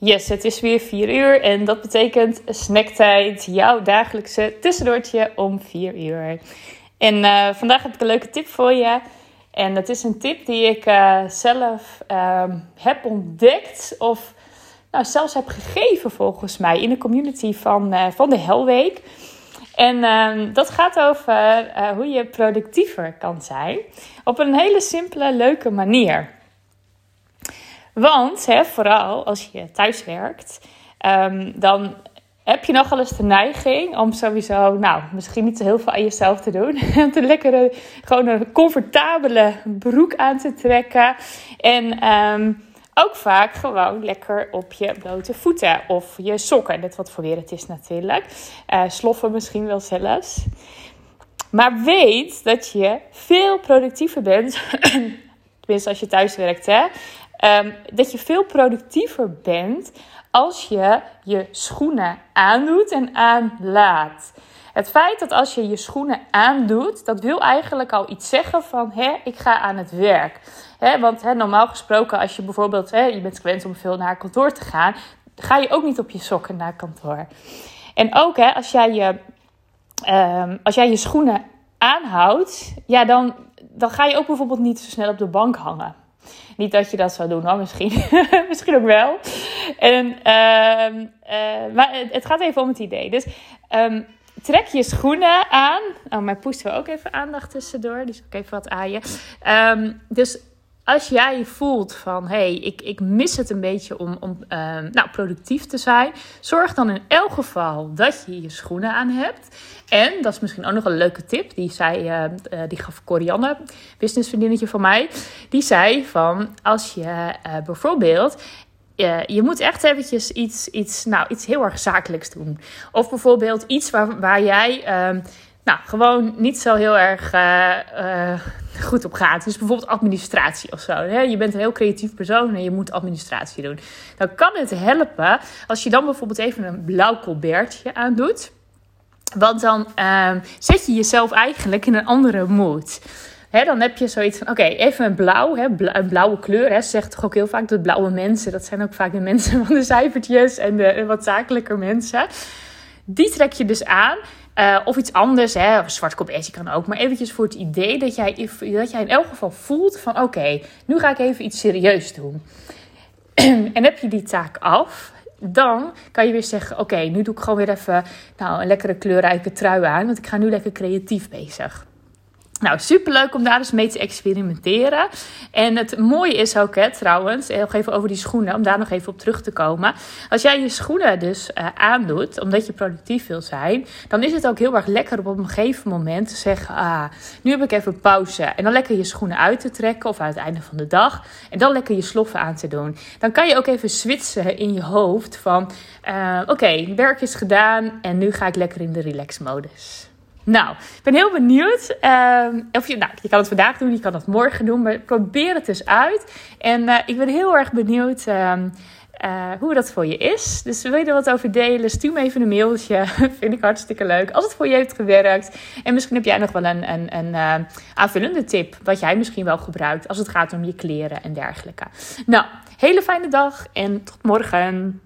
Yes, het is weer 4 uur en dat betekent snacktijd, jouw dagelijkse tussendoortje om 4 uur. En uh, vandaag heb ik een leuke tip voor je. En dat is een tip die ik uh, zelf uh, heb ontdekt of nou, zelfs heb gegeven volgens mij in de community van, uh, van de Helweek. En ehm, dat gaat over hoe je productiever kan zijn op een hele simpele, leuke manier. Want hè, vooral als je thuis werkt, um, dan heb je nogal eens de neiging om sowieso, nou, misschien niet zo heel veel aan jezelf te doen. Om te lekkere, gewoon een comfortabele broek aan te trekken. En um, ook vaak gewoon lekker op je blote voeten of je sokken. Net wat voor weer het is natuurlijk. Uh, sloffen misschien wel zelfs. Maar weet dat je veel productiever bent. Tenminste, als je thuis werkt, hè. Um, dat je veel productiever bent als je je schoenen aandoet en aanlaat. Het feit dat als je je schoenen aandoet, dat wil eigenlijk al iets zeggen van hè, ik ga aan het werk. Hè, want hè, normaal gesproken, als je bijvoorbeeld hè, je bent gewend om veel naar kantoor te gaan, ga je ook niet op je sokken naar kantoor. En ook hè, als, jij je, um, als jij je schoenen aanhoudt, ja, dan, dan ga je ook bijvoorbeeld niet zo snel op de bank hangen. Niet dat je dat zou doen hoor, misschien. misschien ook wel. En, uh, uh, maar het gaat even om het idee. Dus um, trek je schoenen aan. Oh, mijn poest wil ook even aandacht tussendoor. Die is ook even wat je. Um, dus als jij voelt van hé, hey, ik, ik mis het een beetje om, om uh, nou, productief te zijn, zorg dan in elk geval dat je je schoenen aan hebt. En dat is misschien ook nog een leuke tip, die, zei, uh, uh, die gaf Corianne, businessvriendinnetje van mij. Die zei van als je bijvoorbeeld je moet echt eventjes iets, iets, nou, iets heel erg zakelijks doen. Of bijvoorbeeld iets waar, waar jij uh, nou, gewoon niet zo heel erg uh, uh, goed op gaat. Dus bijvoorbeeld administratie of zo. Hè? Je bent een heel creatief persoon en je moet administratie doen. Dan kan het helpen als je dan bijvoorbeeld even een blauw colbertje aandoet. Want dan uh, zet je jezelf eigenlijk in een andere mood. Dan heb je zoiets van, oké, even een blauw, een blauwe kleur. Ze zegt toch ook heel vaak dat blauwe mensen, dat zijn ook vaak de mensen van de cijfertjes en de wat zakelijker mensen. Die trek je dus aan. Uh, of iets anders, hè, of zwart colbertje kan ook. Maar eventjes voor het idee dat jij, dat jij in elk geval voelt van... oké, nu ga ik even iets serieus doen. en heb je die taak af, dan kan je weer zeggen... oké, nu doe ik gewoon weer even nou, een lekkere kleurrijke trui aan... want ik ga nu lekker creatief bezig. Nou, superleuk om daar eens mee te experimenteren. En het mooie is ook, hè, trouwens, nog even over die schoenen, om daar nog even op terug te komen. Als jij je schoenen dus uh, aandoet, omdat je productief wil zijn, dan is het ook heel erg lekker om op een gegeven moment te zeggen: Ah, nu heb ik even pauze. En dan lekker je schoenen uit te trekken of aan het einde van de dag. En dan lekker je sloffen aan te doen. Dan kan je ook even switchen in je hoofd van: uh, Oké, werk is gedaan en nu ga ik lekker in de relax-modus. Nou, ik ben heel benieuwd. Uh, of je, nou, je kan het vandaag doen, je kan het morgen doen, maar probeer het dus uit. En uh, ik ben heel erg benieuwd uh, hoe dat voor je is. Dus wil je er wat over delen? Stuur me even een mailtje. Vind ik hartstikke leuk. Als het voor je heeft gewerkt. En misschien heb jij nog wel een, een, een uh, aanvullende tip. Wat jij misschien wel gebruikt als het gaat om je kleren en dergelijke. Nou, hele fijne dag en tot morgen.